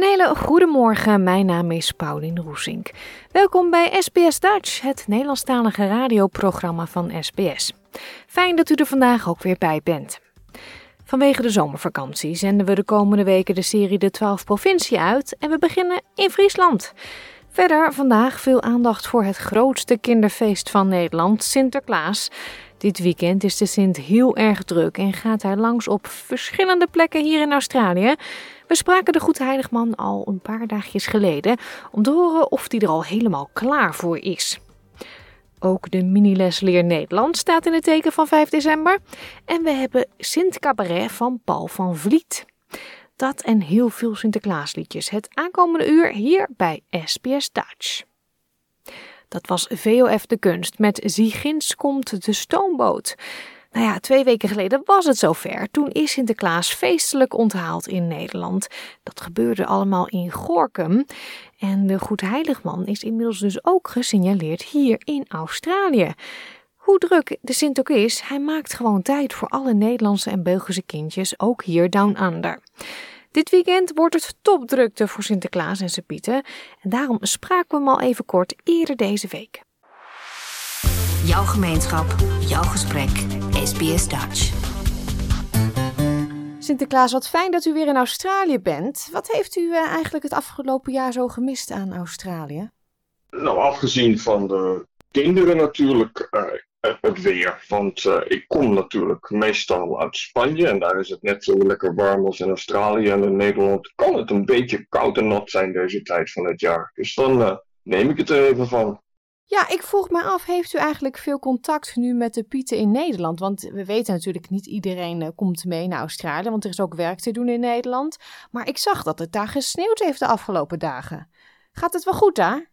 Een hele goede morgen, mijn naam is Paulien Roesink. Welkom bij SBS Dutch, het Nederlandstalige radioprogramma van SBS. Fijn dat u er vandaag ook weer bij bent. Vanwege de zomervakantie zenden we de komende weken de serie De 12 Provincie uit en we beginnen in Friesland. Verder vandaag veel aandacht voor het grootste kinderfeest van Nederland, Sinterklaas. Dit weekend is de Sint heel erg druk en gaat hij langs op verschillende plekken hier in Australië. We spraken de Goedheiligman al een paar dagjes geleden om te horen of hij er al helemaal klaar voor is. Ook de miniles Leer Nederland staat in het teken van 5 december. En we hebben Sint Cabaret van Paul van Vliet. Dat en heel veel Sinterklaasliedjes het aankomende uur hier bij SBS Dutch. Dat was VOF de Kunst met Ziegins komt de stoomboot. Nou ja, twee weken geleden was het zover. Toen is Sinterklaas feestelijk onthaald in Nederland. Dat gebeurde allemaal in Gorkum. En de Goedheiligman is inmiddels dus ook gesignaleerd hier in Australië. Hoe druk de Sint ook is, hij maakt gewoon tijd voor alle Nederlandse en Belgische kindjes, ook hier down under. Dit weekend wordt het topdrukte voor Sinterklaas en zijn pieten. En daarom spraken we hem al even kort eerder deze week. Jouw gemeenschap, jouw gesprek. SBS Dutch. Sinterklaas, wat fijn dat u weer in Australië bent. Wat heeft u eh, eigenlijk het afgelopen jaar zo gemist aan Australië? Nou, afgezien van de kinderen natuurlijk uh, het weer. Want uh, ik kom natuurlijk meestal uit Spanje en daar is het net zo lekker warm als in Australië. En in Nederland kan het een beetje koud en nat zijn deze tijd van het jaar. Dus dan neem ik het er even van. Ja, ik vroeg me af, heeft u eigenlijk veel contact nu met de Pieten in Nederland? Want we weten natuurlijk niet iedereen uh, komt mee naar Australië, want er is ook werk te doen in Nederland. Maar ik zag dat het daar gesneeuwd heeft de afgelopen dagen. Gaat het wel goed daar?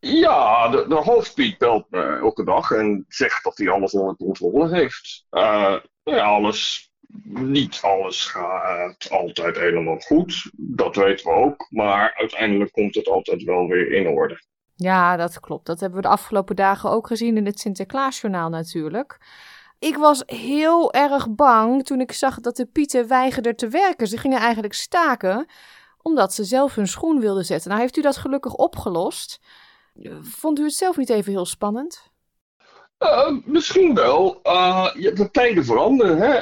Ja, de, hoofdpiet belt me elke dag en zegt dat hij alles onder controle heeft. Uh, ja, alles, niet alles gaat altijd helemaal goed. Dat weten we ook. Maar uiteindelijk komt het altijd wel weer in orde. Ja, dat klopt. Dat hebben we de afgelopen dagen ook gezien in het Sinterklaasjournaal natuurlijk. Ik was heel erg bang toen ik zag dat de Pieten weigerden te werken. Ze gingen eigenlijk staken omdat ze zelf hun schoen wilden zetten. Nou heeft u dat gelukkig opgelost. Vond u het zelf niet even heel spannend? Uh, misschien wel. Ja, de tijden veranderen. Hè?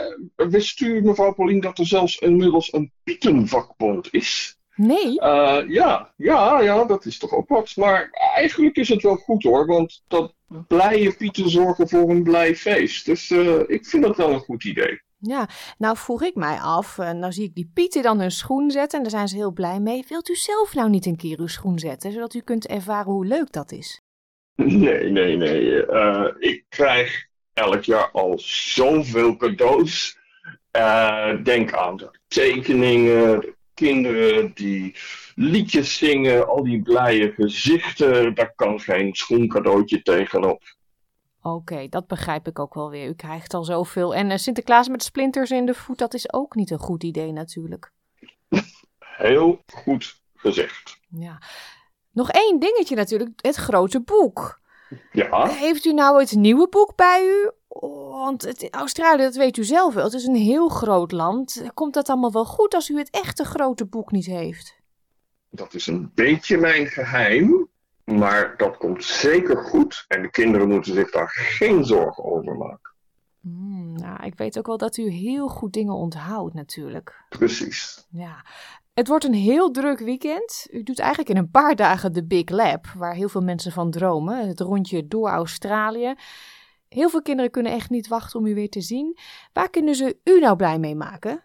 Wist u, mevrouw Paulien, dat er zelfs inmiddels een Pietenvakbond is? Nee? Uh, ja, ja, ja, dat is toch ook wat. Maar eigenlijk is het wel goed hoor, want dat blije pieten zorgen voor een blij feest. Dus uh, ik vind dat wel een goed idee. Ja, nou vroeg ik mij af, uh, nou zie ik die pieten dan hun schoen zetten en daar zijn ze heel blij mee. Wilt u zelf nou niet een keer uw schoen zetten, zodat u kunt ervaren hoe leuk dat is? Nee, nee, nee. ik krijg elk jaar al zoveel cadeaus. denk aan de tekeningen, kinderen die liedjes zingen, al die blije gezichten, daar kan geen schoencadeautje tegenop. Oké, dat begrijp ik ook wel weer. U krijgt al zoveel. En uh, Sinterklaas met splinters in de voet, dat is ook niet een goed idee natuurlijk. Heel goed gezegd. Ja. Nog één dingetje natuurlijk, het grote boek. Ja. Heeft u nou het nieuwe boek bij u? Want het, Australië, dat weet u zelf wel, het is een heel groot land. Komt dat allemaal wel goed als u het echte grote boek niet heeft? Dat is een beetje mijn geheim, maar dat komt zeker goed. En de kinderen moeten zich daar geen zorgen over maken. Hmm, nou, ik weet ook wel dat u heel goed dingen onthoudt natuurlijk. Precies. Ja. Het wordt een heel druk weekend. U doet eigenlijk in een paar dagen de Big Lab, waar heel veel mensen van dromen. Het rondje door Australië. Heel veel kinderen kunnen echt niet wachten om u weer te zien. Waar kunnen ze u nou blij mee maken?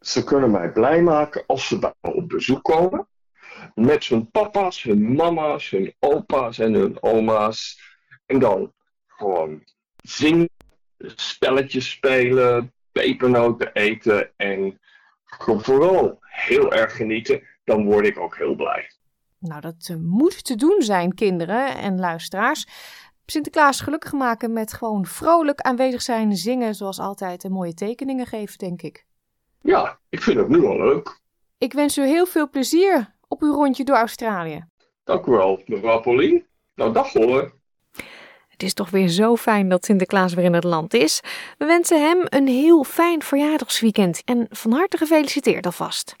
Ze kunnen mij blij maken als ze bij me op bezoek komen. Met hun papa's, hun mama's, hun opa's en hun oma's. En dan gewoon zingen, spelletjes spelen, pepernoten eten en vooral heel erg genieten. Dan word ik ook heel blij. Nou, dat uh, moet te doen zijn, kinderen en luisteraars. Sinterklaas gelukkig maken met gewoon vrolijk aanwezig zijn, zingen zoals altijd en mooie tekeningen geven, denk ik. Ja, ik vind het nu al leuk. Ik wens u heel veel plezier op uw rondje door Australië. Dank u wel, mevrouw Pauline. Nou, dag hoor. Het is toch weer zo fijn dat Sinterklaas weer in het land is. We wensen hem een heel fijn verjaardagsweekend en van harte gefeliciteerd alvast.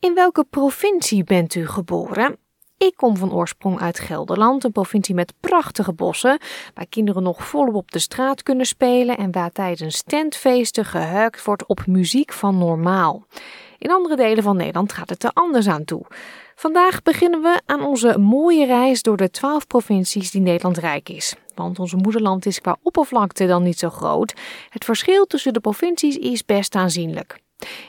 In welke provincie bent u geboren? Ik kom van oorsprong uit Gelderland, een provincie met prachtige bossen, waar kinderen nog volop op de straat kunnen spelen en waar tijdens tentfeesten gehuikt wordt op muziek van normaal. In andere delen van Nederland gaat het er anders aan toe. Vandaag beginnen we aan onze mooie reis door de twaalf provincies die Nederland rijk is. Want ons moederland is qua oppervlakte dan niet zo groot. Het verschil tussen de provincies is best aanzienlijk.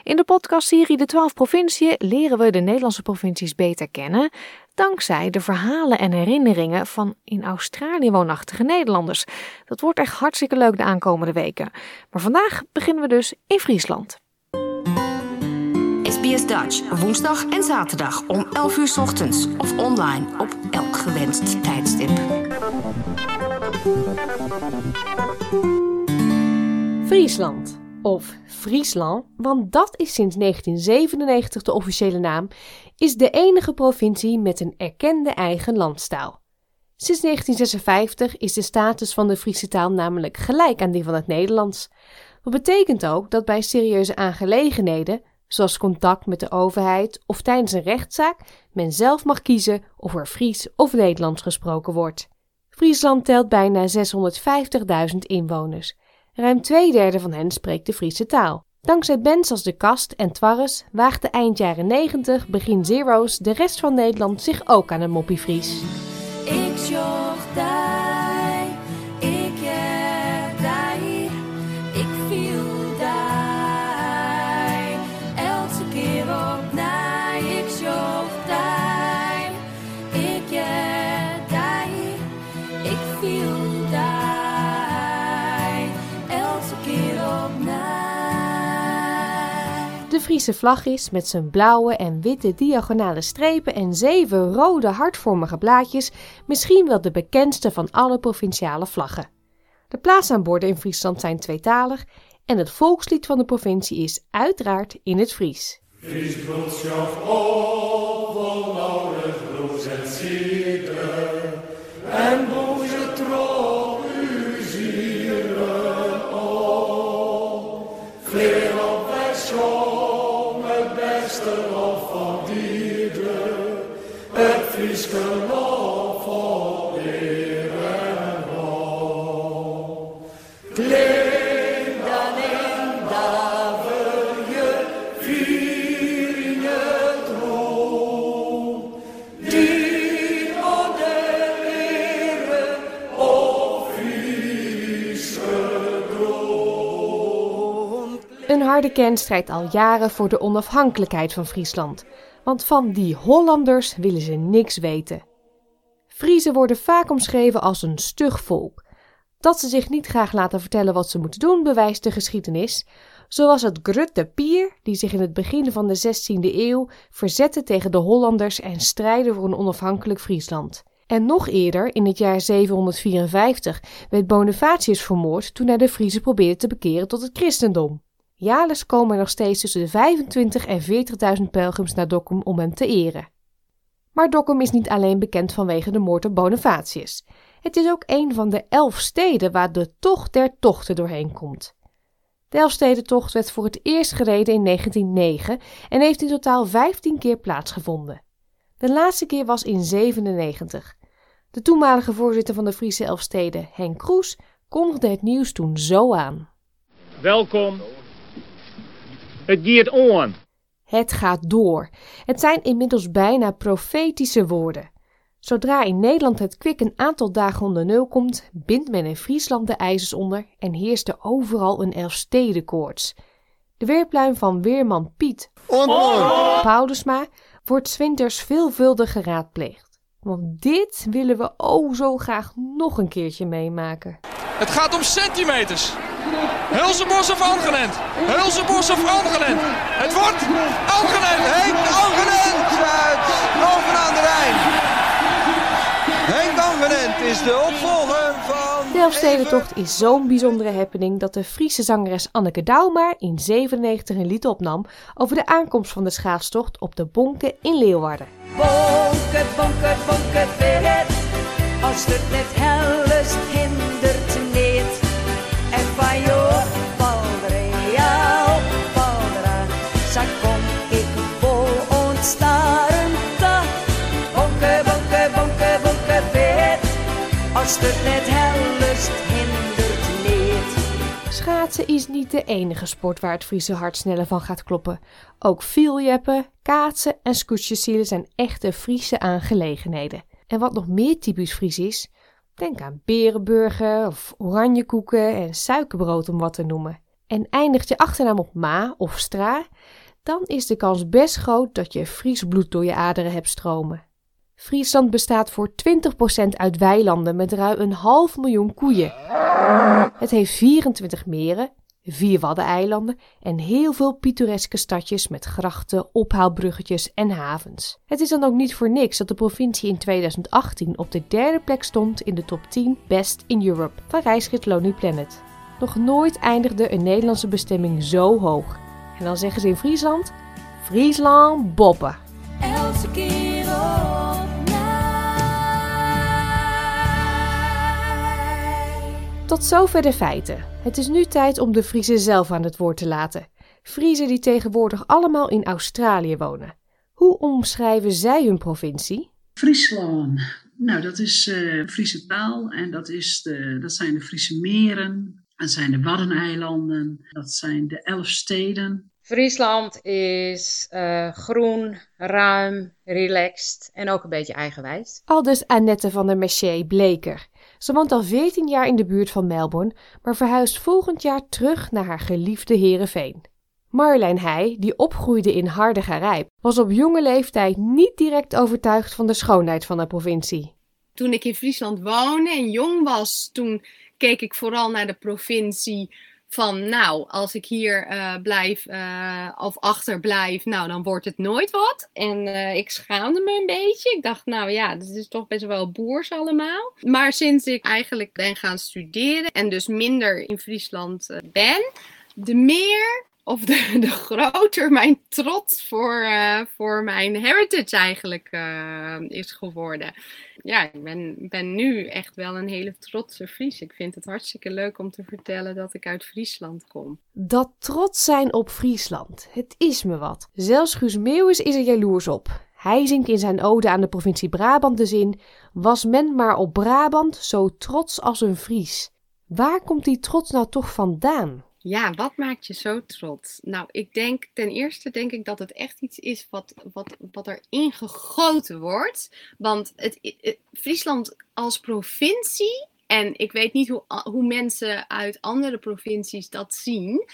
In de podcastserie De 12 Provinciën leren we de Nederlandse provincies beter kennen, dankzij de verhalen en herinneringen van in Australië woonachtige Nederlanders. Dat wordt echt hartstikke leuk de aankomende weken. Maar vandaag beginnen we dus in Friesland. SBS Dutch, woensdag en zaterdag om 11 uur 's ochtends of online op elk gewenst tijdstip. Friesland of Friesland, want dat is sinds 1997 de officiële naam, is de enige provincie met een erkende eigen landstaal. Sinds 1956 is de status van de Friese taal namelijk gelijk aan die van het Nederlands. Wat betekent ook dat bij serieuze aangelegenheden, zoals contact met de overheid of tijdens een rechtszaak, men zelf mag kiezen of er Fries of Nederlands gesproken wordt. Friesland telt bijna 650.000 inwoners. Ruim twee derde van hen spreekt de Friese taal. Dankzij bands als De Kast en Twarres waagde eind jaren 90, begin zero's de rest van Nederland zich ook aan een moppie Fries. De vlag is met zijn blauwe en witte diagonale strepen en zeven rode hartvormige blaadjes misschien wel de bekendste van alle provinciale vlaggen. De plaatsnaamborden in Friesland zijn tweetalig en het volkslied van de provincie is uiteraard in het Fries. Een harde kern strijdt al jaren voor de onafhankelijkheid van Friesland, want van die Hollanders willen ze niks weten. Friezen worden vaak omschreven als een stug volk. Dat ze zich niet graag laten vertellen wat ze moeten doen, bewijst de geschiedenis, zoals het Grutte Pier, die zich in het begin van de 16e eeuw verzette tegen de Hollanders en strijden voor een onafhankelijk Friesland. En nog eerder, in het jaar 754, werd Bonifatius vermoord toen hij de Friezen probeerde te bekeren tot het christendom. Jaarlijks komen er nog steeds tussen de 25.000 en 40.000 pelgrims naar Dokkum om hem te eren. Maar Dokkum is niet alleen bekend vanwege de moord op Bonifatius. Het is ook een van de elf steden waar de tocht der tochten doorheen komt. De Elfstedentocht werd voor het eerst gereden in 1909 en heeft in totaal 15 keer plaatsgevonden. De laatste keer was in 97. De toenmalige voorzitter van de Friese Elfsteden, Henk Kroes, kondigde het nieuws toen zo aan. Welkom. Het gaat on. Het gaat door. Het zijn inmiddels bijna profetische woorden. Zodra in Nederland het kwik een aantal dagen onder nul komt, bindt men in Friesland de ijzers onder en heerst er overal een Elfstedenkoorts. De weerpluim van weerman Piet Paulusma wordt 's winters veelvuldig geraadpleegd. Want dit willen we oh zo graag nog een keertje meemaken. Het gaat om centimeters. Hulsebos of Angenent? Hulsebos of Angenent? Het wordt Angenent! Henk Angenent uit Over aan de Rijn. Henk Angenent is de opvolger van... De Elfstedentocht is zo'n bijzondere happening dat de Friese zangeres Anneke Douwmaar in 97 een lied opnam over de aankomst van de schaatstocht op de Bonken in Leeuwarden. Bonke, bonke, bonke, weet Als het net hellest hindert het net hellest hindert niet. Schaatsen is niet de enige sport waar het Friese hart sneller van gaat kloppen. Ook vieljeppen, kaatsen en scootjesielen zijn echte Friese aangelegenheden. En wat nog meer typisch Fries is, denk aan berenburger of oranjekoeken en suikerbrood om wat te noemen. En eindigt je achternaam op Ma of Stra, dan is de kans best groot dat je Fries bloed door je aderen hebt stromen. Friesland bestaat voor 20% uit weilanden met ruim een half miljoen koeien. Het heeft 24 meren, vier waddeneilanden en heel veel pittoreske stadjes met grachten, ophaalbruggetjes en havens. Het is dan ook niet voor niks dat de provincie in 2018 op de derde plek stond in de top 10 Best in Europe van reisgids Lonely Planet. Nog nooit eindigde een Nederlandse bestemming zo hoog. En dan zeggen ze in Friesland: Friesland boppen. Elke keer Tot zover de feiten. Het is nu tijd om de Friese zelf aan het woord te laten. Friese die tegenwoordig allemaal in Australië wonen. Hoe omschrijven zij hun provincie? Friesland. Nou, dat is eh Friese taal en dat, is de, dat zijn de Friese meren, dat zijn de Waddeneilanden, dat zijn de elf steden. Friesland is eh, groen, ruim, relaxed en ook een beetje eigenwijs. Aldus Annette van der Mercier Bleker. Ze woont al 14 jaar in de buurt van Melbourne, maar verhuist volgend jaar terug naar haar geliefde Heerenveen. Marjolein Heij, die opgroeide in Hardergerijp, was op jonge leeftijd niet direct overtuigd van de schoonheid van de provincie. toen ik in Friesland woonde en jong was, toen keek ik vooral naar de provincie van, nou, als ik hier eh, blijf eh, of achterblijf, nou, dan wordt het nooit wat. En eh, ik schaamde me een beetje. Ik dacht, nou ja, dit is toch best wel boers allemaal. Maar sinds ik eigenlijk ben gaan studeren en dus minder in Friesland ben, de meer of de, de groter mijn trots voor, eh, voor mijn heritage eigenlijk eh, is geworden. Ja, ik ben, ben nu echt wel een hele trotse Fries. Ik vind het hartstikke leuk om te vertellen dat ik uit Friesland kom. Dat trots zijn op Friesland, het is me wat. Zelfs Guus Meeuwis is er jaloers op. Hij zingt in zijn ode aan de provincie Brabant de zin: Was men maar op Brabant zo trots als een Fries. Waar komt die trots nou toch vandaan? Ja, wat maakt je zo trots? Nou, ik denk ten eerste denk ik dat het echt iets is wat, wat, wat er ingegoten wordt. Want het, Friesland als provincie, en ik weet niet hoe, hoe mensen uit andere provincies dat zien.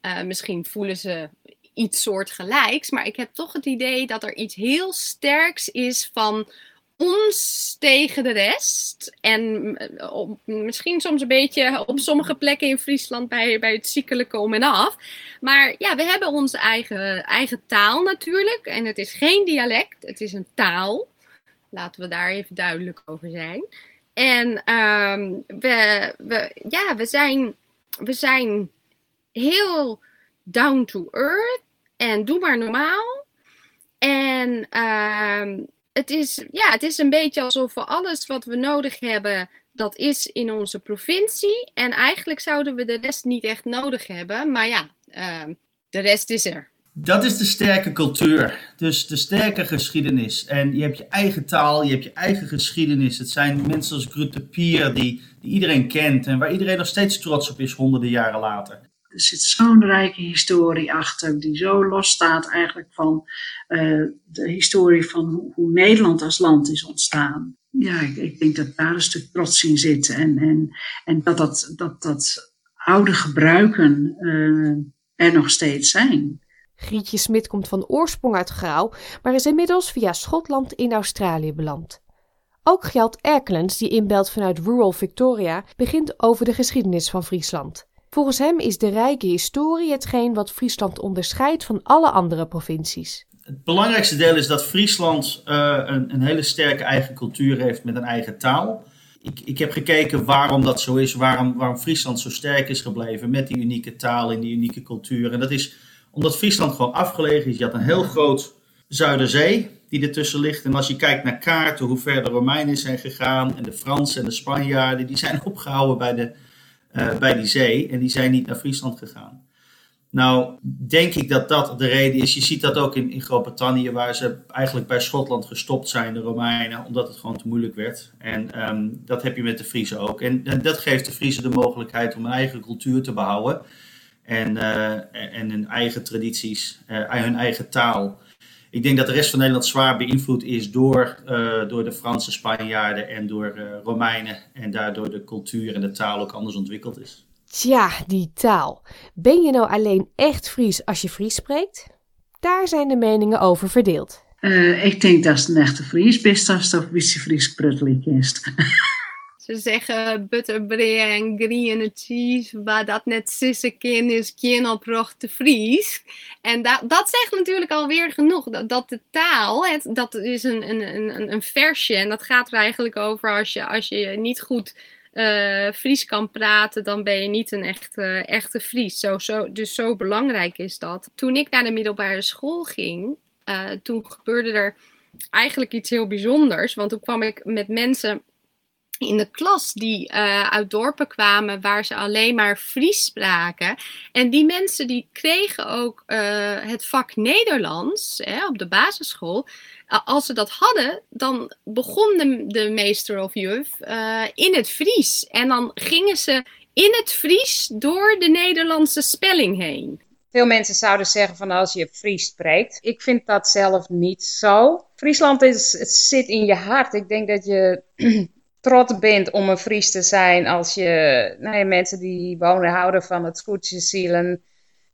Eh, misschien voelen ze iets soortgelijks, maar ik heb toch het idee dat er iets heel sterks is van ons tegen de rest. En eh, misschien soms een beetje op sommige plekken in Friesland bij, bij het om en af. Maar ja, we hebben onze eigen, eigen taal natuurlijk. En het is geen dialect, het is een taal. Laten we daar even duidelijk over zijn. En ehm, we, we, ja, we, zijn, we zijn heel down to earth. En doe maar normaal. En ehm, het, is, ja, het is een beetje alsof we alles wat we nodig hebben, dat is in onze provincie. En eigenlijk zouden we de rest niet echt nodig hebben. Maar ja, ehm, de rest is er. Dat is de sterke cultuur. Dus de sterke geschiedenis. En je hebt je eigen taal, je hebt je eigen geschiedenis. Het zijn mensen als Grutte Pier die, die iedereen kent en waar iedereen nog steeds trots op is honderden jaren later. Er zit zo'n rijke historie achter, die zo losstaat eigenlijk van uh, de historie van hoe, hoe, Nederland als land is ontstaan. Ja, ik, ik, denk dat daar een stuk trots in zit en, en, en dat, dat, dat, dat oude gebruiken uh, er nog steeds zijn. Grietje Smit komt van oorsprong uit Grauw, maar is inmiddels via Schotland in Australië beland. Ook Gjalt Erkelens, die inbelt vanuit Rural Victoria, begint over de geschiedenis van Friesland. Volgens hem is de rijke historie hetgeen wat Friesland onderscheidt van alle andere provincies. Het belangrijkste deel is dat Friesland uh, een, een, hele sterke eigen cultuur heeft met een eigen taal. Ik, ik heb gekeken waarom dat zo is, waarom, waarom Friesland zo sterk is gebleven met die unieke taal en die unieke cultuur. En dat is omdat Friesland gewoon afgelegen is. Je had een heel groot Zuiderzee die ertussen ligt. En als je kijkt naar kaarten, hoe ver de Romeinen zijn gegaan en de Fransen en de Spanjaarden, die zijn opgehouden bij, de, uh, bij die zee en die zijn niet naar Friesland gegaan. Nou, denk ik dat dat de reden is. Je ziet dat ook in, in Groot-Brittannië, waar ze eigenlijk bij Schotland gestopt zijn, de Romeinen, omdat het gewoon te moeilijk werd. En um, dat heb je met de Friese ook. En, dat geeft de Friese de mogelijkheid om een eigen cultuur te behouden. En, uh, en hun eigen tradities, uh, hun eigen taal. Ik denk dat de rest van Nederland zwaar beïnvloed is door, uh, door de Franse Spanjaarden en door Romeinen. En daardoor de cultuur en de taal ook anders ontwikkeld is. Tja, die taal. Ben je nou alleen echt Fries als je Fries spreekt? Daar zijn de meningen over verdeeld. Uh, ik denk dat het een echte Fries best als het een Fries pruttelijk is. Ze zeggen butterbread en green cheese, waar dat net sissekin is, kin op te Fries. En dat, dat zegt natuurlijk alweer genoeg. Dat, dat de taal, het, dat is een, een, een, een versje. En dat gaat er eigenlijk over als je, als je niet goed uh, Fries kan praten, dan ben je niet een echte, echte Fries. Zo, zo, dus zo belangrijk is dat. Toen ik naar de middelbare school ging, uh, toen gebeurde er eigenlijk iets heel bijzonders. Want toen kwam ik met mensen in de klas die uh, uit dorpen kwamen waar ze alleen maar Fries spraken. En die mensen die kregen ook uh, het vak Nederlands hè, op de basisschool. Als ze dat hadden, dan begon de, meester of juf in het Fries. En dan gingen ze in het Fries door de Nederlandse spelling heen. Veel mensen zouden zeggen van als je Fries spreekt. Ik vind dat zelf niet zo. Friesland is, het zit in je hart. Ik denk dat je trots bent om een Fries te zijn als je nou mensen die wonen houden van het Scootjeszielen.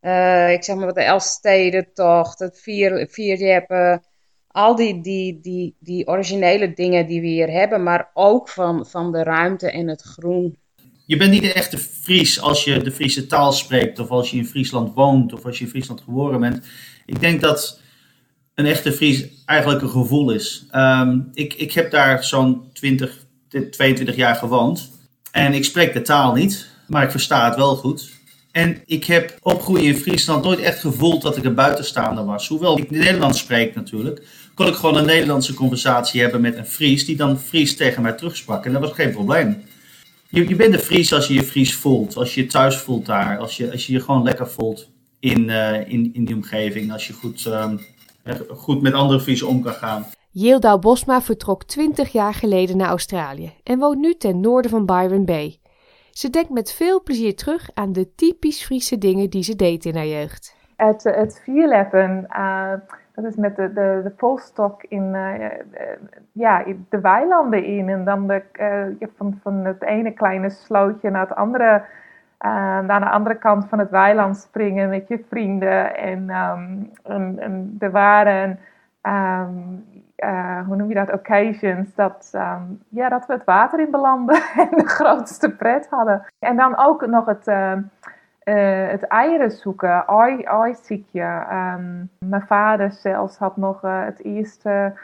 Uh, ik zeg maar wat de Elfstedentocht, het vier, vierjeppen. Al die, die, die, die originele dingen die we hier hebben, maar ook van, van de ruimte en het groen. Je bent niet een echte Fries als je de Friese taal spreekt, of als je in Friesland woont, of als je in Friesland geboren bent. Ik denk dat een echte Fries eigenlijk een gevoel is. Um, ik, ik heb daar zo'n 20, 22 jaar gewoond. En ik spreek de taal niet, maar ik versta het wel goed. En ik heb opgroeien in Friesland nooit echt gevoeld dat ik een buitenstaander was. Hoewel ik Nederlands spreek natuurlijk, kon ik gewoon een Nederlandse conversatie hebben met een Fries die dan Fries tegen mij terugsprak. En dat was geen probleem. Je, je bent een Fries als je je Fries voelt, als je je thuis voelt daar, als je als je, je gewoon lekker voelt in, uh, in, in die omgeving, als je goed, uh, goed met andere Friesen om kan gaan. Yildau Bosma vertrok 20 jaar geleden naar Australië en woont nu ten noorden van Byron Bay. Ze denkt met veel plezier terug aan de typisch Friese dingen die ze deed in haar jeugd. Het, het uh, dat is met de, de, de in uh, ja, de weilanden in. En dan de, uh, van, van het ene kleine slootje naar het andere, naar de andere kant van het weiland springen met je vrienden. En, um, er waren um, uh, hoe noem je dat, occasions, dat, um, ja, dat we het water in belanden en de grootste pret hadden. En dan ook nog het, uh, uh, het eieren zoeken, oi, oi ziekje. Um, mijn vader zelfs had nog het eerste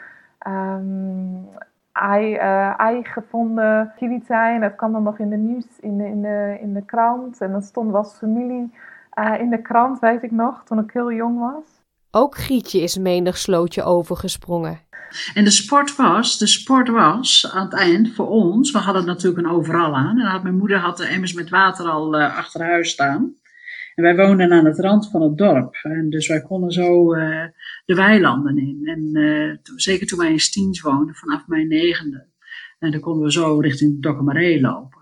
ei, ei gevonden. En dat kwam dan nog in de nieuws, in de, in de, in de krant. En dan stond was familie in de krant, weet ik nog, toen ik heel jong was. Ook Grietje is menig slootje overgesprongen. En de sport was, de sport was aan het eind voor ons, we hadden natuurlijk een overal aan. En mijn moeder had de emmers met water al uh, achter huis staan. En wij woonden aan het rand van het dorp. En dus wij konden zo uh, de weilanden in. En uh, zeker toen wij in Stiens woonden, vanaf mijn negende. En dan konden we zo richting Dokkemaree lopen.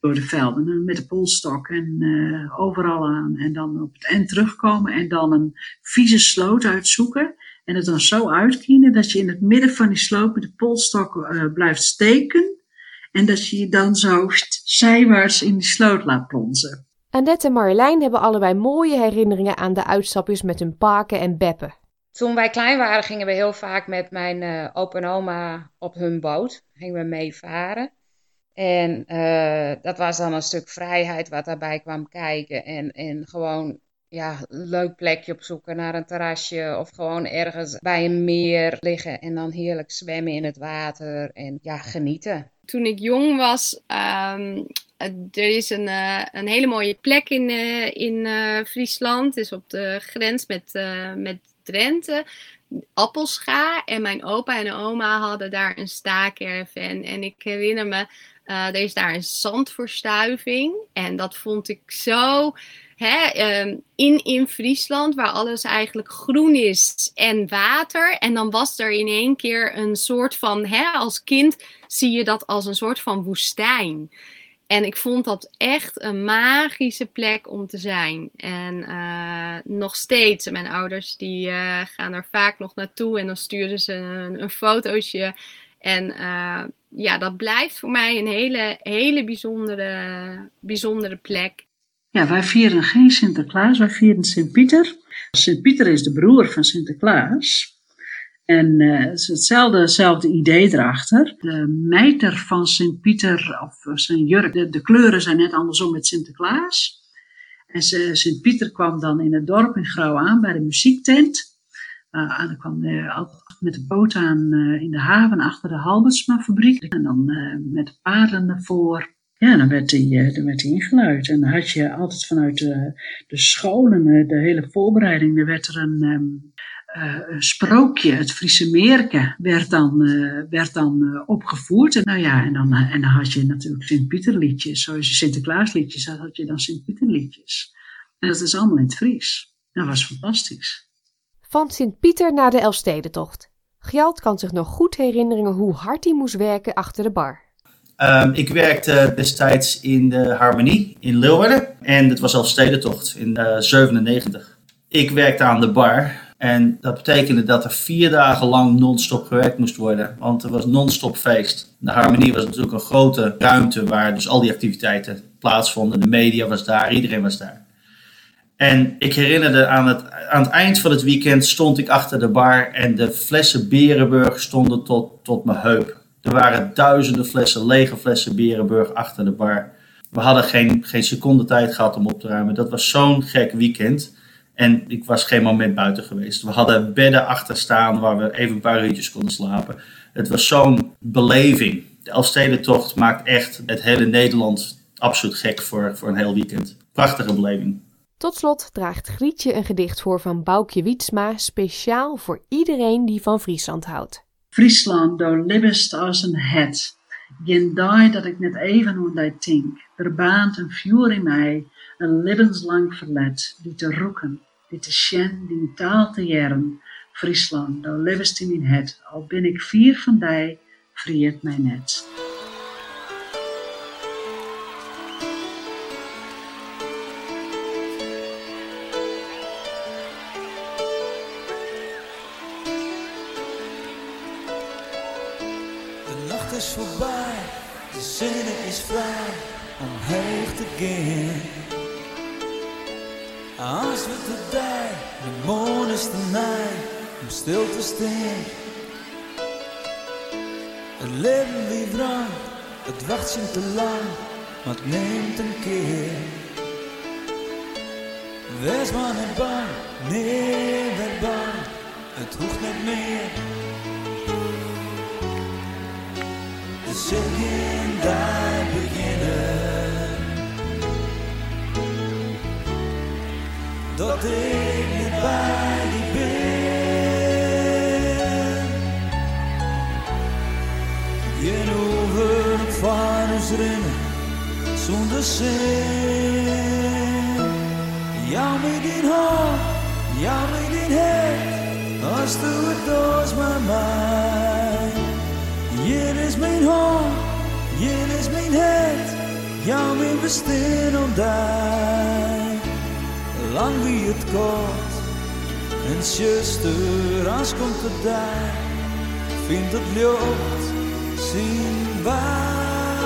Door de velden met de polstok en uh, overal aan. En dan op het eind terugkomen en dan een vieze sloot uitzoeken. En het dan zo uitkienen dat je in het midden van die sloot met de polstok uh, blijft steken. En dat je je dan zo zijwaarts in die sloot laat plonzen. Annette en Marjolein hebben allebei mooie herinneringen aan de uitstapjes met hun paken en beppen. Toen wij klein waren gingen we heel vaak met mijn uh, opa en oma op hun boot. Gingen we mee varen. En uh, dat was dan een stuk vrijheid wat daarbij kwam kijken. En, en gewoon ja, een leuk plekje opzoeken naar een terrasje. Of gewoon ergens bij een meer liggen en dan heerlijk zwemmen in het water. En ja, genieten. Toen ik jong was, um, er is een, uh, een hele mooie plek in, uh, in Friesland. Het is op de grens met, met Drenthe. Appelscha en mijn opa en oma hadden daar een staakerven. En ik herinner me uh, er is daar een zandverstuiving. En dat vond ik zo. Hè, um, in, in Friesland, waar alles eigenlijk groen is en water. En dan was er in één keer een soort van. Hè, als kind zie je dat als een soort van woestijn. En ik vond dat echt een magische plek om te zijn. En uh, nog steeds, mijn ouders die uh, gaan er vaak nog naartoe en dan sturen ze een, een fotootje. En uh, ja, dat blijft voor mij een hele, hele bijzondere, bijzondere plek. Ja, wij vieren geen Sinterklaas, wij vieren Sint-Pieter. Sint-Pieter is de broer van Sinterklaas. En uh, het is hetzelfde, hetzelfde idee erachter. De mijter van Sint-Pieter, of zijn jurk, de, kleuren zijn net andersom met Sinterklaas. En Sint-Pieter kwam dan in het dorp in Grauw aan bij de muziektent. Uh, en dan kwam de, met de boot aan uh, in de haven achter de Halbertsma-fabriek. En dan uh, met de paarden ervoor. Ja, dan werd hij dan werd ingeluid. En dan had je altijd vanuit de, de scholen, de hele voorbereiding, er werd er een, um, een sprookje, het Friese Meerke, werd dan, werd dan opgevoerd. En, nou ja, en, dan, en dan had je natuurlijk Sint-Pieterliedjes. Zoals je Sinterklaasliedjes had, had je dan Sint-Pieterliedjes. En dat is allemaal in het Fries. Dat was fantastisch. Van Sint-Pieter naar de Elfstedentocht. Gjalt kan zich nog goed herinneren hoe hard hij moest werken achter de bar. Um, ik werkte destijds in de Harmonie in Leeuwarden. En het was Elfstedentocht in uh, 97. Ik werkte aan de bar. En dat betekende dat er vier dagen lang non-stop gewerkt moest worden. Want er was non-stop feest. De Harmonie was natuurlijk een grote ruimte waar dus al die activiteiten plaatsvonden. De media was daar, iedereen was daar. En ik herinnerde aan het, aan het eind van het weekend stond ik achter de bar en de flessen Berenburg stonden tot, tot mijn heup. Er waren duizenden flessen, lege flessen Berenburg achter de bar. We hadden geen, geen seconde tijd gehad om op te ruimen. Dat was zo'n gek weekend. En ik was geen moment buiten geweest. We hadden bedden achter staan waar we even een paar uurtjes konden slapen. Het was zo'n beleving. De Elfstedentocht maakt echt het hele Nederland absoluut gek voor, voor een heel weekend. Prachtige beleving. Tot slot draagt Grietje een gedicht voor van Boukje Wietsma, speciaal voor iedereen die van Friesland houdt. Friesland, do libbest als een het. Geen dag dat ik net even hoe dat tink. Er baant een vuur in mij, een levenslang verlet, die te roeken, die te sjen, die taal te jaren. Friesland, do libbest in mijn het, al ben ik vier van dij, vriet mij net. Als we te die, de moon is te nij om stil te staan. Het leven wie lang, het wacht je te lang, maar het neemt een keer. Wees maar niet bang, nee, werd bang, het hoeft niet meer. De zingen daar Dat ik niet bij die ben. Je hoeft van ons rennen zonder zin. Ja, met die hand, ja, met die head, als du het doos maar mij. Hier is mijn hand, hier is mijn het, Ja, wir bestehen und die, lang wie het kort. En zuster, als komt het daar, vindt het lucht zien waar.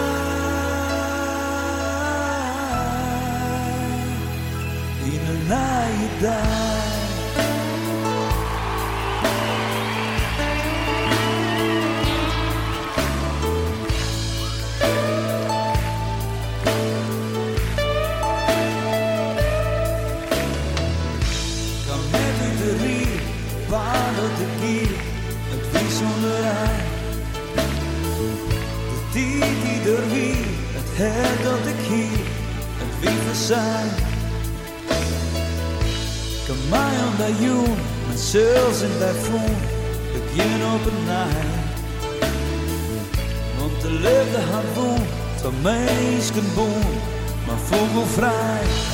In een naaie dag. Waar de gier, het wie zonder hij. De tijd die er wie, het her dat ik hier, het wie we zijn. Kan mij aan dat jong, met zelfs in voen, ik jen op een naai. Want de liefde had woon, van meisken boon, maar vogelvrij. Zullen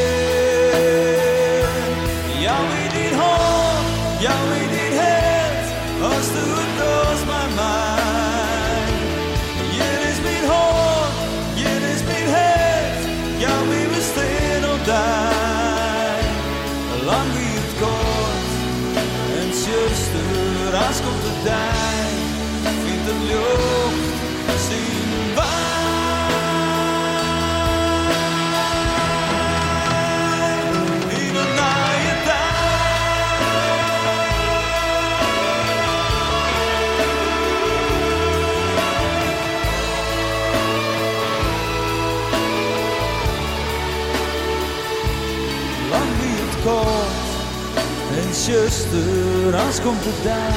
zuster, als komt het daar,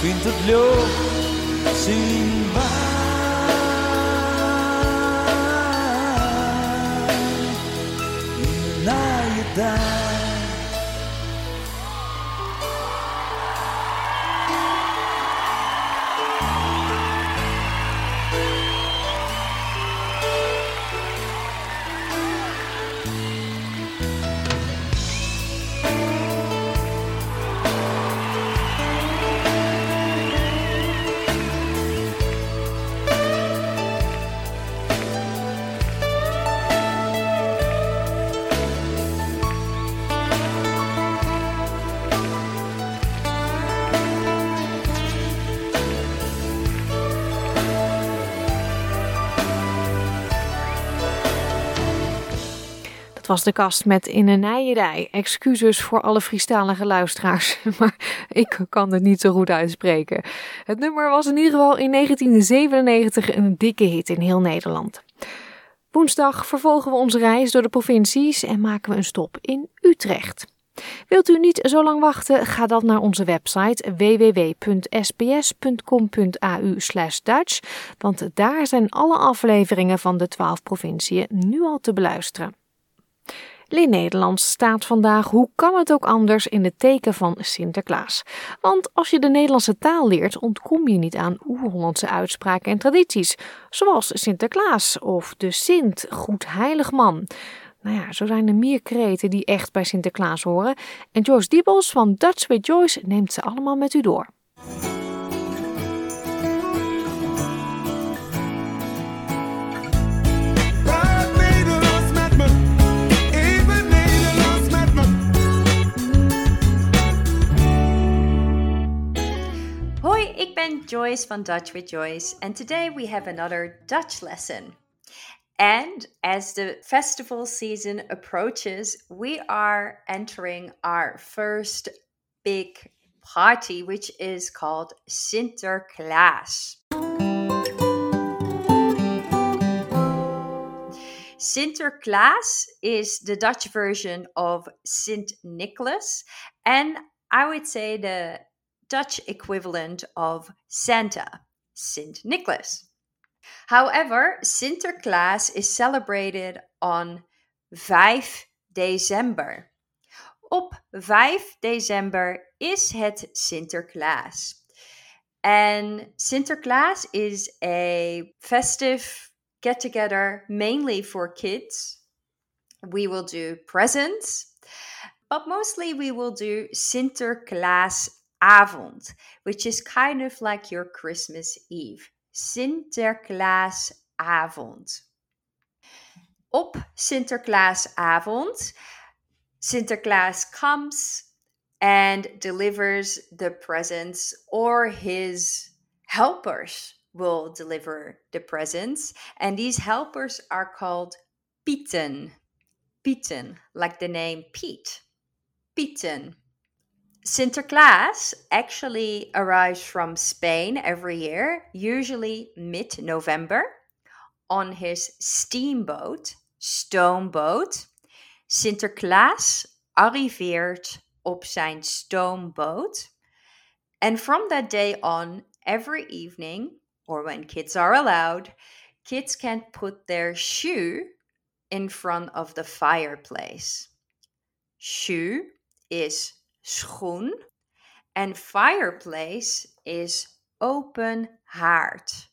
vindt het lucht, zien wij. Was de kast met In een Nijerij. Excuses voor alle Friestalige luisteraars, maar ik kan het niet zo goed uitspreken. Het nummer was in ieder geval in 1997 een dikke hit in heel Nederland. Woensdag vervolgen we onze reis door de provincies en maken we een stop in Utrecht. Wilt u niet zo lang wachten? Ga dan naar onze website www.sbs.com.au Dutch, want daar zijn alle afleveringen van de 12 provinciën nu al te beluisteren. Lin Nederlands staat vandaag, hoe kan het ook anders, in het teken van Sinterklaas. Want als je de Nederlandse taal leert, ontkom je niet aan oer-Hollandse uitspraken en tradities, zoals Sinterklaas of de Sint, goed heilig man. Nou ja, zo zijn er meer kreten die echt bij Sinterklaas horen. En Joyce Diebels van Dutch with Joyce neemt ze allemaal met u door. Ik ben Joyce van Dutch with Joyce, and today we have another Dutch lesson. And as the festival season approaches, we are entering our first big party, which is called Sinterklaas. Sinterklaas is the Dutch version of Sint Nicholas, and I would say the Dutch equivalent of Santa, Sint Nicholas. However, Sinterklaas is celebrated on 5 december. Op 5 december is het Sinterklaas. And Sinterklaas is a festive get together mainly for kids. We will do presents, but mostly we will do Sinterklaasavond, which is kind of like your Christmas Eve. Sinterklaasavond. Op Sinterklaasavond, Sinterklaas comes and delivers the presents, or his helpers will deliver the presents. And these helpers are called Pieten. Pieten, like the name Pete. Pieten. Sinterklaas actually arrives from Spain every year, usually mid November, on his steamboat, stoomboot. Sinterklaas arriveert op zijn stoomboot. And from that day on, every evening, or when kids are allowed, kids can put their shoe in front of the fireplace. Shoe is schoen en fireplace is open haard.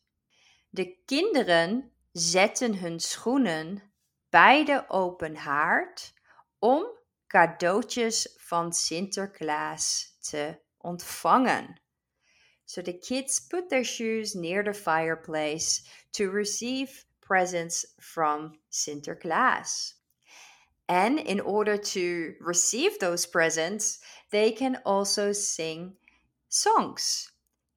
De kinderen zetten hun schoenen bij de open haard om cadeautjes van Sinterklaas te ontvangen. So the kids put their shoes near the fireplace to receive presents from Sinterklaas. And in order to receive those presents, they can also sing songs.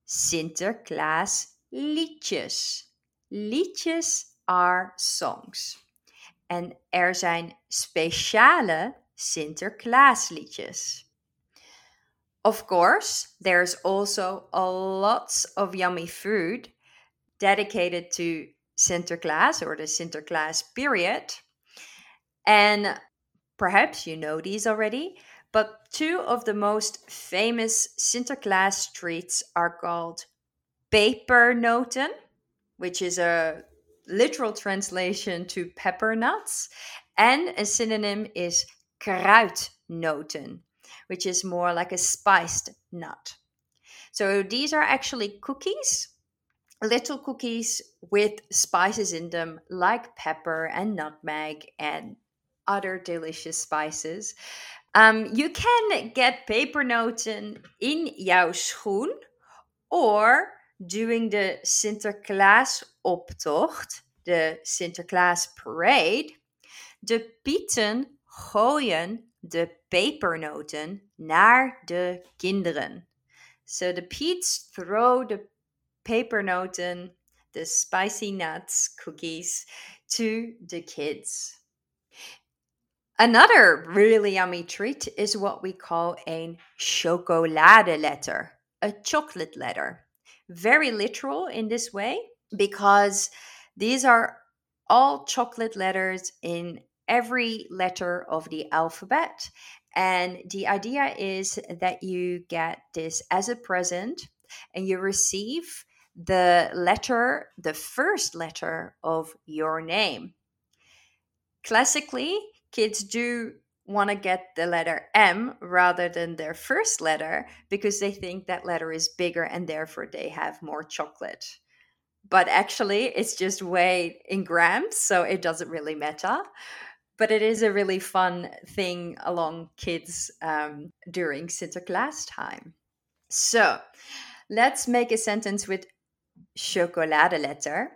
Sinterklaas liedjes. Liedjes are songs. En er zijn speciale Sinterklaasliedjes. Of course, there's also a lots of yummy food dedicated to Sinterklaas or the Sinterklaas period. And perhaps you know these already, but two of the most famous Sinterklaas treats are called pepernoten, which is a literal translation to pepper nuts, and a synonym is kruidnoten, which is more like a spiced nut. So these are actually cookies, little cookies with spices in them, like pepper and nutmeg and other delicious spices. Um, you can get pepernoten in jouw schoen or during the Sinterklaas optocht, the Sinterklaas parade. De pieten gooien de pepernoten naar de kinderen. So the Peets throw the pepernoten, the spicy nuts, cookies, to the kids. Another really yummy treat is what we call a chocolade letter, a chocolate letter. Very literal in this way because these are all chocolate letters in every letter of the alphabet. And the idea is that you get this as a present and you receive the letter, the first letter of your name. Classically, kids do want to get the letter M rather than their first letter because they think that letter is bigger and therefore they have more chocolate. But actually, it's just weighed in grams, so it doesn't really matter but it is a really fun thing along kids um, during Sinterklaas time. So let's make a sentence with chocoladeletter.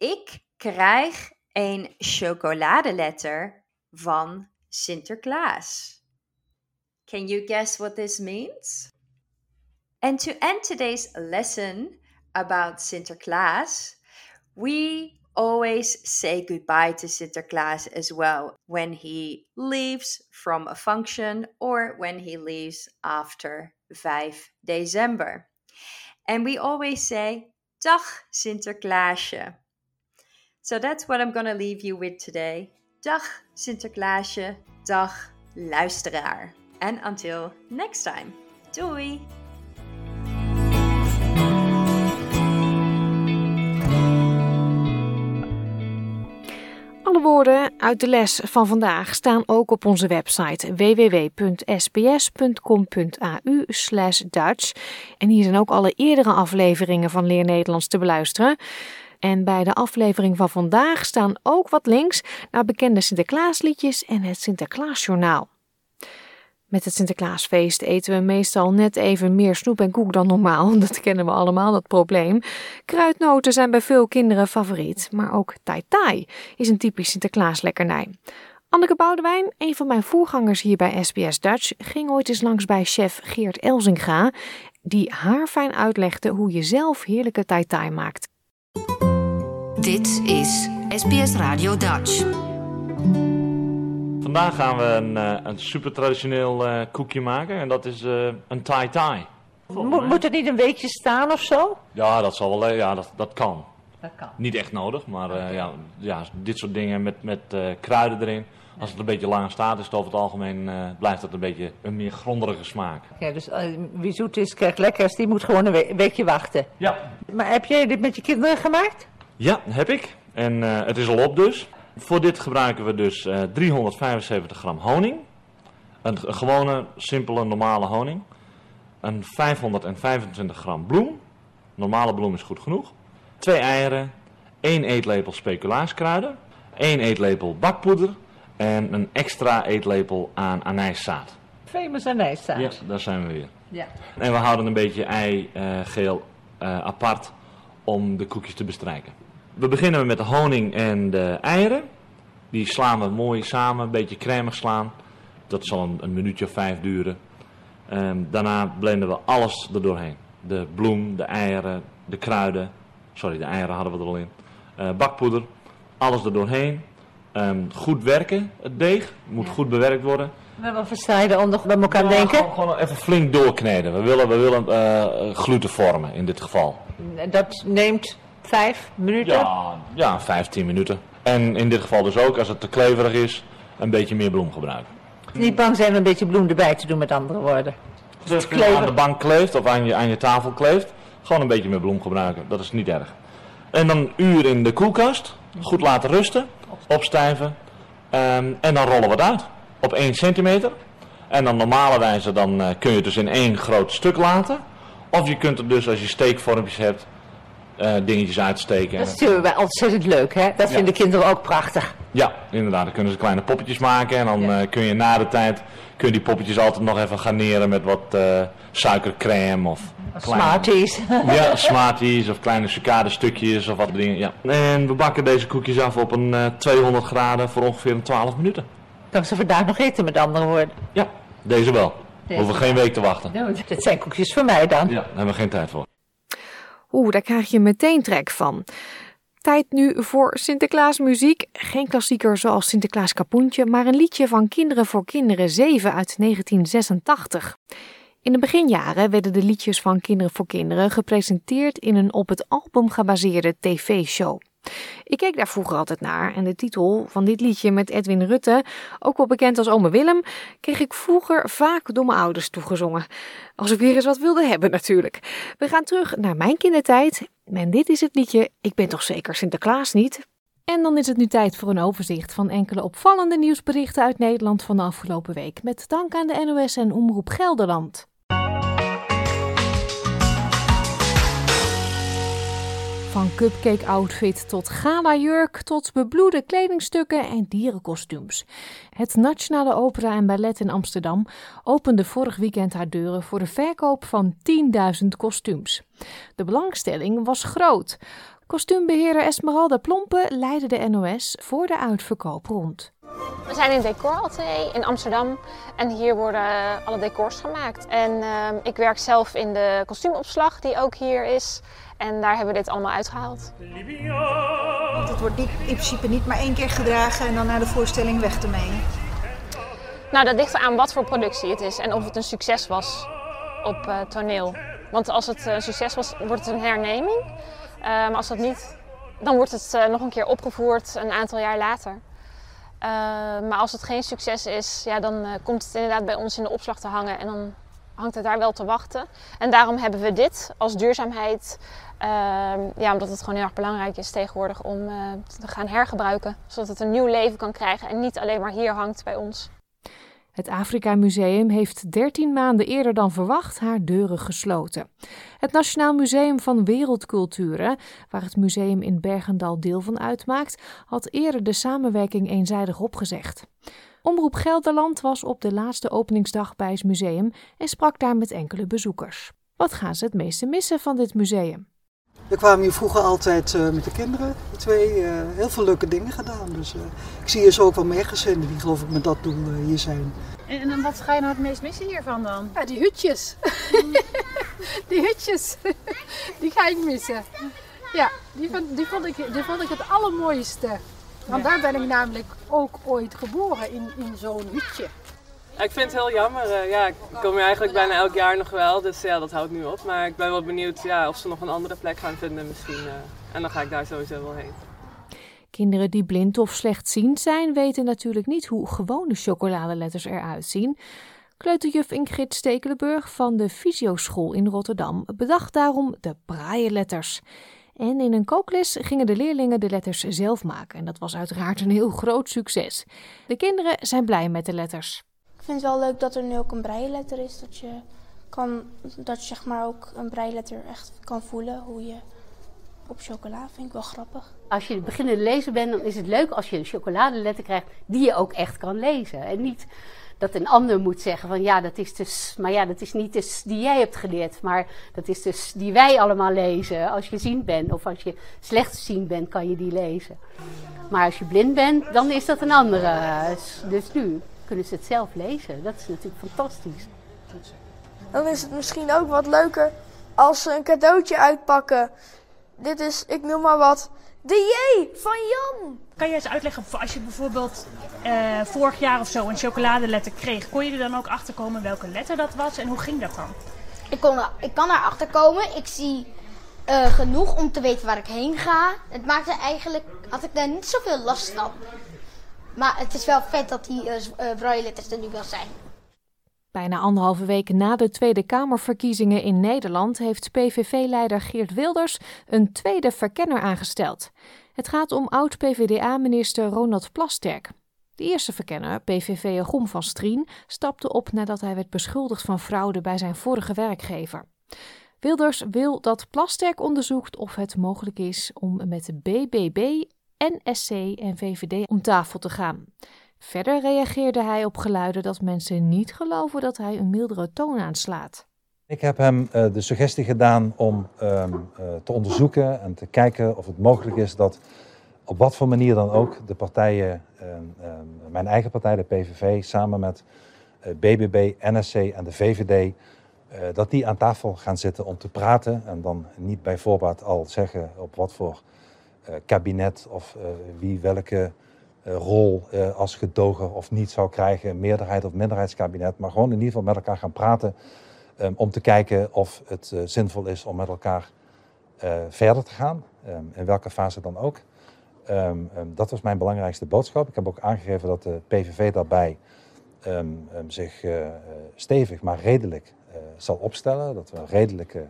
Ik krijg een chocoladeletter van Sinterklaas. Can you guess what this means? And to end today's lesson about Sinterklaas, we always say goodbye to Sinterklaas as well when he leaves from a function or when he leaves after 5 December. And we always say, Dag Sinterklaasje. So that's what I'm to leave you with today. Dag Sinterklaasje, dag luisteraar. And until next time. Doei! woorden uit de les van vandaag staan ook op onze website www.sbs.com.au Dutch. En hier zijn ook alle eerdere afleveringen van Leer Nederlands te beluisteren. En bij de aflevering van vandaag staan ook wat links naar bekende Sinterklaasliedjes en het Sinterklaasjournaal. Met het Sinterklaasfeest eten we meestal net even meer snoep en koek dan normaal. Dat kennen we allemaal, dat probleem. Kruidnoten zijn bij veel kinderen favoriet, maar ook tai tai is een typisch Sinterklaaslekkernij. Anneke Boudewijn, een van mijn voorgangers hier bij SBS Dutch, ging ooit eens langs bij chef Geert Elzinga, die haar fijn uitlegde hoe je zelf heerlijke tai tai maakt. Dit is SBS Radio Dutch. Vandaag gaan we een, uh, een super traditioneel uh, koekje maken en dat is uh, een tai. Mo moet het niet een weekje staan of zo? Ja, dat, zal wel, ja, dat, dat kan. Dat kan. Niet echt nodig, maar ja, ja, dit soort dingen met, met kruiden erin. Als het een beetje lang staat, is het over het algemeen blijft het een beetje een meer grondige smaak. Ja, dus wie zoet is, krijgt lekkers, die moet gewoon een, we weekje wachten. Ja. Maar heb jij dit met je kinderen gemaakt? Ja, heb ik. En het is al op dus. Voor dit gebruiken we dus uh, 375 gram honing. Een, een, gewone, simpele, normale honing. Een 525 gram bloem. Normale bloem is goed genoeg. Twee eieren. 1 eetlepel speculaaskruiden. 1 eetlepel bakpoeder. En een extra eetlepel aan anijszaad. Famous anijszaad. Ja, daar zijn we weer. Ja. En we houden een beetje eigeel uh, apart om de koekjes te bestrijken. We beginnen met de honing en de eieren. Die slaan we mooi samen, een beetje cremig slaan. Dat zal een, een minuutje of vijf duren. Um, daarna blenden we alles er doorheen. De bloem, de eieren, de kruiden. Sorry, de eieren hadden we er al in. Uh, bakpoeder, alles er doorheen. Um, goed werken, het deeg. Moet ja. goed bewerkt worden. We hebben versnijden om nog bij elkaar ja, denken. Gewoon, gewoon, even flink doorkneden. We willen, we willen uh, gluten vormen in dit geval. Dat neemt vijf minuten? Ja, ja, vijftien minuten. En in dit geval dus ook, als het te kleverig is, een beetje meer bloem gebruiken. Niet bang zijn om een beetje bloem erbij te doen, met andere woorden. Als het aan de bank kleeft of aan je, aan je tafel kleeft, gewoon een beetje meer bloem gebruiken. Dat is niet erg. En dan een uur in de koelkast, goed laten rusten, opstijven. Um, en dan rollen we het uit. Op 1 centimeter. En dan normale wijze dan uh, kun je het dus in één groot stuk laten. Of je kunt er dus, als je steekvormpjes hebt, uh, dingetjes uitsteken. Dat is natuurlijk ontzettend leuk, hè? Dat ja. vinden kinderen ook prachtig. Ja, inderdaad. Dan kunnen ze kleine poppetjes maken. En dan ja. uh, kun je na de tijd kun je die poppetjes altijd nog even garneren met wat uh, suikercrème of... Kleine, Smarties. ja, Smarties of kleine stukjes of wat dingen. Ja. En we bakken deze koekjes af op een 200 graden voor ongeveer een 12 minuten. Kan ze vandaag nog eten, met andere woorden? Ja, deze wel. Deze we hoeven geen week te wachten. Nou, dat zijn koekjes voor mij dan. Ja, daar hebben we geen tijd voor. Oeh, daar krijg je meteen trek van. Tijd nu voor Sinterklaas muziek. Geen klassieker zoals Sinterklaas Kapoentje, maar een liedje van Kinderen voor Kinderen 7 uit 1986. In de beginjaren werden de liedjes van Kinderen voor Kinderen gepresenteerd in een op het album gebaseerde tv-show. Ik keek daar vroeger altijd naar en de titel van dit liedje met Edwin Rutte, ook wel bekend als Ome Willem, kreeg ik vroeger vaak door mijn ouders toegezongen. Als ik weer eens wat wilde hebben natuurlijk. We gaan terug naar mijn kindertijd en dit is het liedje Ik ben toch zeker Sinterklaas niet? En dan is het nu tijd voor een overzicht van enkele opvallende nieuwsberichten uit Nederland van de afgelopen week. Met dank aan de NOS en Omroep Gelderland. Van cupcake outfit tot gala jurk tot bebloede kledingstukken en dierenkostuums. Het Nationale Opera en Ballet in Amsterdam opende vorig weekend haar deuren voor de verkoop van 10.000 kostuums. De belangstelling was groot. Kostuumbeheerder Esmeralda Plompen leidde de NOS voor de uitverkoop rond. We zijn in decoratelier in Amsterdam en hier worden alle decors gemaakt. En uh, ik werk zelf in de kostuumopslag die ook hier is. En daar hebben we dit allemaal uitgehaald. Want het wordt niet, in principe niet maar één keer gedragen en dan na de voorstelling weg ermee. Nou, dat ligt aan wat voor productie het is en of het een succes was op uh, toneel. Want als het een succes was, wordt het een herneming. Uh, maar als dat niet, dan wordt het uh, nog een keer opgevoerd een aantal jaar later. Uh, maar als het geen succes is, ja, dan komt het inderdaad bij ons in de opslag te hangen en dan hangt het daar wel te wachten. En daarom hebben we dit als duurzaamheid. Ehm, ja, omdat het gewoon heel erg belangrijk is tegenwoordig om eh, te gaan hergebruiken. Zodat het een nieuw leven kan krijgen en niet alleen maar hier hangt bij ons. Het Afrika Museum heeft 13 maanden eerder dan verwacht haar deuren gesloten. Het Nationaal Museum van Wereldculturen, waar het museum in Bergendal deel van uitmaakt, had eerder de samenwerking eenzijdig opgezegd. Omroep Gelderland was op de laatste openingsdag bij het museum en sprak daar met enkele bezoekers. Wat gaan ze het meeste missen van dit museum? We kwamen hier vroeger altijd eh, met de kinderen, de twee, eh, heel veel leuke dingen gedaan. Dus eh, ik zie hier zo ook wel meer gezinnen die geloof ik met dat doel hier zijn. En, en wat ga je nou het meest missen hiervan dan? Ja, die hutjes. die hutjes, die ga ik missen. Ja, die vond, die vond, ik, die vond ik het allermooiste. Want Ja. daar ben ik namelijk ook ooit geboren, in, in zo'n hutje. Ik vind het heel jammer. eh, ja, ik kom hier eigenlijk bijna elk jaar nog wel, dus ja, dat houdt nu op. Maar ik ben wel benieuwd ja, of ze nog een andere plek gaan vinden misschien. eh, en dan ga ik daar sowieso wel heen. Kinderen die blind of slechtziend zijn, weten natuurlijk niet hoe gewone chocoladeletters eruit zien. Kleuterjuf Ingrid Stekelenburg van de Fysioschool in Rotterdam bedacht daarom de brailleletters. En in een kookles gingen de leerlingen de letters zelf maken. En dat was uiteraard een heel groot succes. De kinderen zijn blij met de letters. Vind het wel leuk dat er nu ook een breiletter is. Dat je, kan, dat je zeg maar ook een breiletter echt kan voelen. Hoe je op chocola vind ik wel grappig. Als je beginnende lezer bent, dan is het leuk als je een chocoladeletter krijgt die je ook echt kan lezen. En niet dat een ander moet zeggen van ja, dat is dus, maar ja, dat is niet de s die jij hebt geleerd, maar dat is dus die wij allemaal lezen. Als je ziend bent of als je slechtziend bent, kan je die lezen. Maar als je blind bent, dan is dat een andere. Dus nu kunnen ze het zelf lezen. Dat is natuurlijk fantastisch. Dan is het misschien ook wat leuker als ze een cadeautje uitpakken. Dit is, ik noem maar wat, de J van Jan. Kan je eens uitleggen, voor als je bijvoorbeeld eh, vorig jaar of zo een chocoladeletter kreeg, kon je er dan ook achter komen welke letter dat was en hoe ging dat dan? Ik, kon, er- ik kan erachter komen. Ik zie eh, genoeg om te weten waar ik heen ga. Het maakte eigenlijk, had ik daar niet zoveel last van. Maar het is wel vet dat die brailleletters er nu wel zijn. Bijna anderhalve week na de Tweede Kamerverkiezingen in Nederland heeft PVV-leider Geert Wilders een tweede verkenner aangesteld. Het gaat om oud-PVDA-minister Ronald Plasterk. De eerste verkenner, PVV'er Gom van Strien, stapte op nadat hij werd beschuldigd van fraude bij zijn vorige werkgever. Wilders wil dat Plasterk onderzoekt of het mogelijk is om met de BBB, NSC en VVD om tafel te gaan. Verder reageerde hij op geluiden dat mensen niet geloven dat hij een mildere toon aanslaat. Ik heb hem eh, de suggestie gedaan om ehm, eh, te onderzoeken en te kijken of het mogelijk is dat op wat voor manier dan ook de partijen, ehm, ehm, mijn eigen partij, de PVV, samen met eh, BBB, NSC en de VVD, dat die aan tafel gaan zitten om te praten en dan niet bij voorbaat al zeggen op wat voor kabinet of eh, wie welke eh, rol eh, als gedoger of niet zou krijgen, meerderheid of minderheidskabinet, maar gewoon in ieder geval met elkaar gaan praten ehm, om te kijken of het eh, zinvol is om met elkaar eh, verder te gaan, ehm, in welke fase dan ook. Ehm, dat was mijn belangrijkste boodschap. Ik heb ook aangegeven dat de PVV daarbij zich eh, eh, stevig, maar redelijk eh, zal opstellen. Dat we een redelijke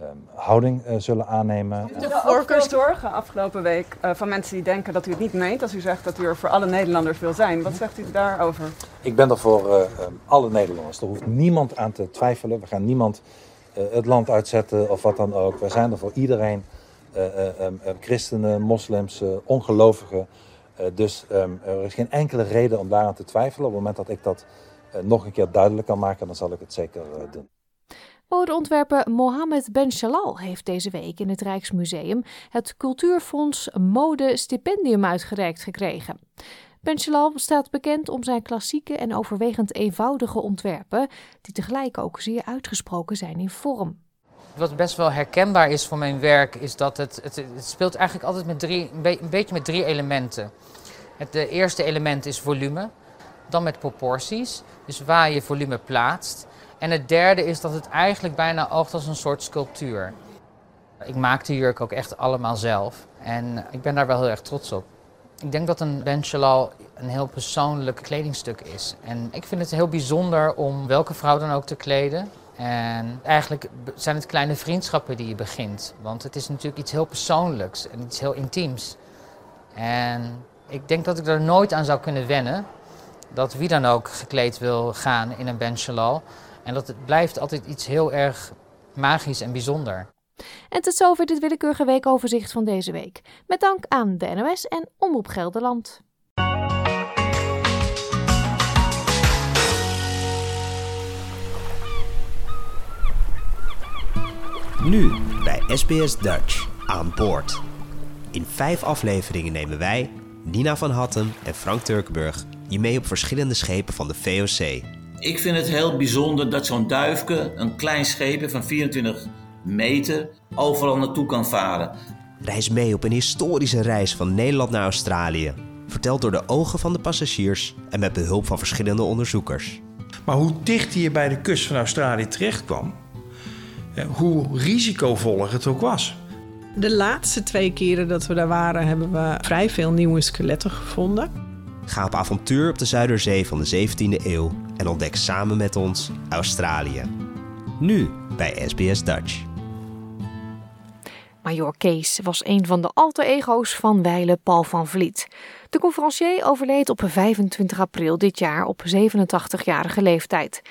ehm, houding eh, zullen aannemen. De voorkeursdorgen afgelopen week eh, van mensen die denken dat u het niet meent als u zegt dat u er voor alle Nederlanders wil zijn. Wat zegt u daarover? Ik ben er voor eh, ehm, alle Nederlanders. Er hoeft niemand aan te twijfelen. We gaan niemand eh, het land uitzetten of wat dan ook. We zijn er voor iedereen. eh, eh, ehm, eh, christenen, moslims, ongelovigen. Eh, dus ehm, er is geen enkele reden om daaraan te twijfelen. Op het moment dat ik dat nog een keer duidelijk kan maken, dan zal ik het zeker eh, doen. Modeontwerper Mohammed Ben Shalal heeft deze week in het Rijksmuseum het Cultuurfonds Mode Stipendium uitgereikt gekregen. Ben Shalal staat bekend om zijn klassieke en overwegend eenvoudige ontwerpen, die tegelijk ook zeer uitgesproken zijn in vorm. Wat best wel herkenbaar is voor mijn werk, is dat het, het, speelt eigenlijk altijd met drie, een, be- een beetje met drie elementen. Het eerste element is volume, dan met proporties, dus waar je volume plaatst. En het derde is dat het eigenlijk bijna oogt als een soort sculptuur. Ik maak de jurk ook echt allemaal zelf en ik ben daar wel heel erg trots op. Ik denk dat een benchalal een heel persoonlijk kledingstuk is. En ik vind het heel bijzonder om welke vrouw dan ook te kleden. En eigenlijk zijn het kleine vriendschappen die je begint. Want het is natuurlijk iets heel persoonlijks en iets heel intiems. En ik denk dat ik er nooit aan zou kunnen wennen. Dat wie dan ook gekleed wil gaan in een benchalal. En dat het blijft altijd iets heel erg magisch en bijzonder. En tot zover dit willekeurige weekoverzicht van deze week. Met dank aan de NOS en Omroep Gelderland. Nu bij SBS Dutch aan boord. In vijf afleveringen nemen wij, Nina van Hatten en Frank Turkenburg, je mee op verschillende schepen van de VOC. Ik vind het heel bijzonder dat zo'n duifke, een klein scheepje van 24 meter, overal naartoe kan varen. Reis mee op een historische reis van Nederland naar Australië. Verteld door de ogen van de passagiers en met behulp van verschillende onderzoekers. Maar hoe dicht hij bij de kust van Australië terecht kwam, hoe risicovol het ook was. De laatste twee keren dat we daar waren, hebben we vrij veel nieuwe skeletten gevonden. Ga op avontuur op de Zuiderzee van de 17e eeuw en ontdek samen met ons Australië. Nu bij SBS Dutch. Major Kees was een van de alter ego's van wijle Paul van Vliet. De conferencier overleed op 25 april dit jaar op 87-jarige leeftijd.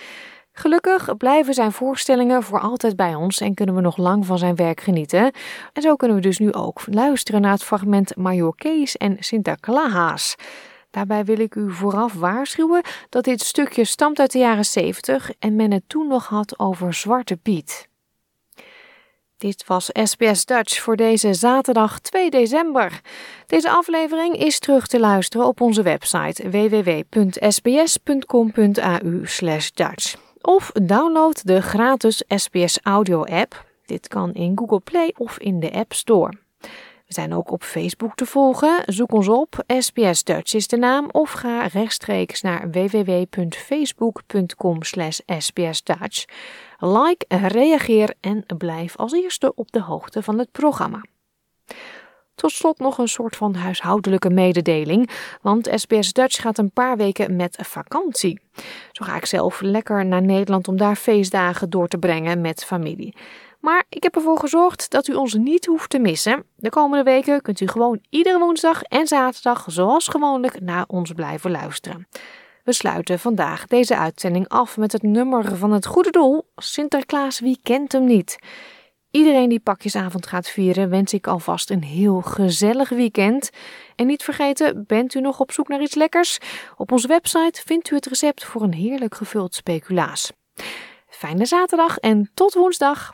Gelukkig blijven zijn voorstellingen voor altijd bij ons en kunnen we nog lang van zijn werk genieten. En zo kunnen we dus nu ook luisteren naar het fragment Major Kees en Sinterklaas. Daarbij wil ik u vooraf waarschuwen dat dit stukje stamt uit de jaren 70 en men het toen nog had over Zwarte Piet. Dit was SBS Dutch voor deze zaterdag 2 december. Deze aflevering is terug te luisteren op onze website www.sbs.com.au/dutch of download de gratis SBS Audio app. Dit kan in Google Play of in de App Store. We zijn ook op Facebook te volgen. Zoek ons op. SBS Dutch is de naam. Of ga rechtstreeks naar www.facebook.com sbsdutch. Like, reageer en blijf als eerste op de hoogte van het programma. Tot slot nog een soort van huishoudelijke mededeling, want SBS Dutch gaat een paar weken met vakantie. Zo ga ik zelf lekker naar Nederland om daar feestdagen door te brengen met familie. Maar ik heb ervoor gezorgd dat u ons niet hoeft te missen. De komende weken kunt u gewoon iedere woensdag en zaterdag zoals gewoonlijk naar ons blijven luisteren. We sluiten vandaag deze uitzending af met het nummer van het goede doel. Sinterklaas, wie kent hem niet? Iedereen die pakjesavond gaat vieren, wens ik alvast een heel gezellig weekend. En niet vergeten, bent u nog op zoek naar iets lekkers? Op onze website vindt u het recept voor een heerlijk gevuld speculaas. Fijne zaterdag en tot woensdag.